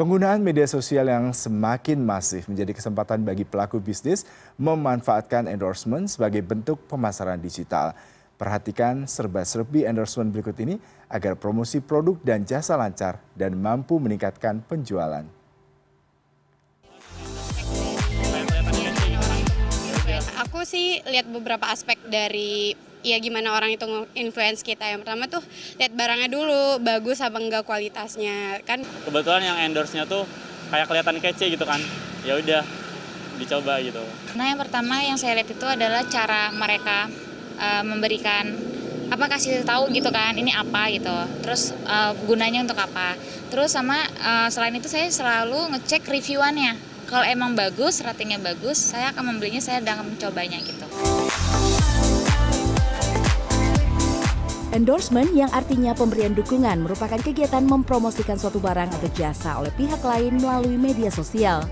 Penggunaan media sosial yang semakin masif menjadi kesempatan bagi pelaku bisnis memanfaatkan endorsement sebagai bentuk pemasaran digital. Perhatikan serba-serbi endorsement berikut ini agar promosi produk dan jasa lancar dan mampu meningkatkan penjualan. Aku sih lihat beberapa aspek dari ya gimana orang itu influence kita. Yang pertama tuh lihat barangnya dulu bagus apa enggak kualitasnya. Kan kebetulan yang endorse-nya tuh kayak kelihatan kece gitu kan. Ya udah dicoba gitu. Nah yang pertama yang saya lihat itu adalah cara mereka uh, memberikan apa kasih tahu gitu kan ini apa gitu. Terus uh, gunanya untuk apa. Terus sama uh, selain itu saya selalu ngecek reviewannya. Kalau emang bagus ratingnya bagus saya akan membelinya saya akan mencobanya gitu Endorsement yang artinya pemberian dukungan merupakan kegiatan mempromosikan suatu barang atau jasa oleh pihak lain melalui media sosial.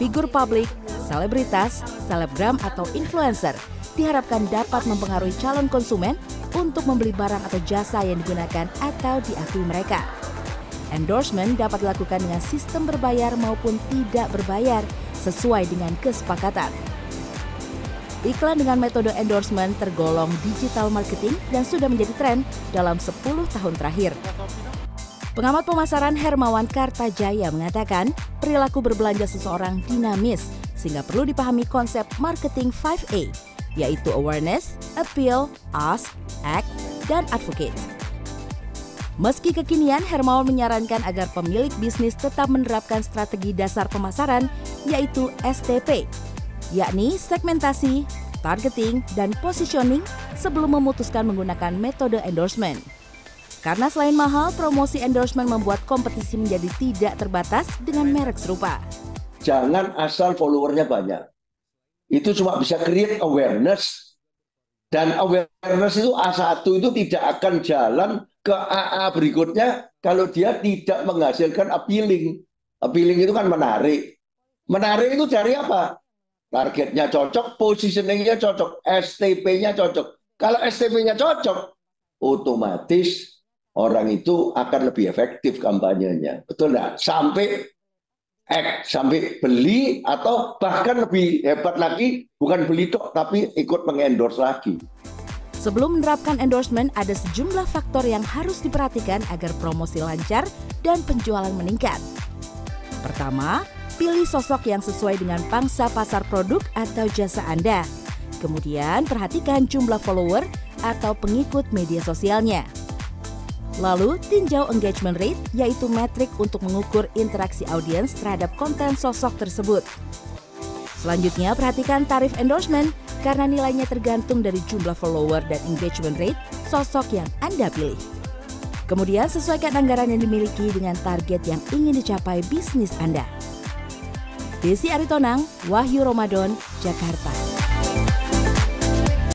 Figur publik, selebritas, selebgram atau influencer diharapkan dapat mempengaruhi calon konsumen untuk membeli barang atau jasa yang digunakan atau diakui mereka. Endorsement dapat dilakukan dengan sistem berbayar maupun tidak berbayar sesuai dengan kesepakatan. Iklan dengan metode endorsement tergolong digital marketing dan sudah menjadi tren dalam 10 tahun terakhir. Pengamat pemasaran Hermawan Kartajaya mengatakan, perilaku berbelanja seseorang dinamis sehingga perlu dipahami konsep marketing 5A, yaitu awareness, appeal, ask, act, dan advocate. Meski kekinian, Hermawan menyarankan agar pemilik bisnis tetap menerapkan strategi dasar pemasaran, yaitu STP, yakni segmentasi, targeting, dan positioning sebelum memutuskan menggunakan metode endorsement. Karena selain mahal, promosi endorsement membuat kompetisi menjadi tidak terbatas dengan merek serupa. Jangan asal followernya banyak. Itu cuma bisa create awareness. Dan awareness itu A1 itu tidak akan jalan ke AA berikutnya kalau dia tidak menghasilkan appealing. Appealing itu kan menarik. Menarik itu dari apa? Targetnya cocok, positioningnya cocok, STP-nya cocok. Kalau STP-nya cocok, otomatis orang itu akan lebih efektif kampanyenya. Betul nggak? Sampai ek, sampai beli atau bahkan lebih hebat lagi, bukan beli tok, tapi ikut mengendorse lagi. Sebelum menerapkan endorsement, ada sejumlah faktor yang harus diperhatikan agar promosi lancar dan penjualan meningkat. Pertama, Pilih sosok yang sesuai dengan pangsa pasar produk atau jasa Anda. Kemudian perhatikan jumlah follower atau pengikut media sosialnya. Lalu, tinjau engagement rate, yaitu metrik untuk mengukur interaksi audiens terhadap konten sosok tersebut. Selanjutnya, perhatikan tarif endorsement karena nilainya tergantung dari jumlah follower dan engagement rate sosok yang Anda pilih. Kemudian, sesuaikan anggaran yang dimiliki dengan target yang ingin dicapai bisnis Anda. Desi Aritonang, Wahyu Ramadan, Jakarta.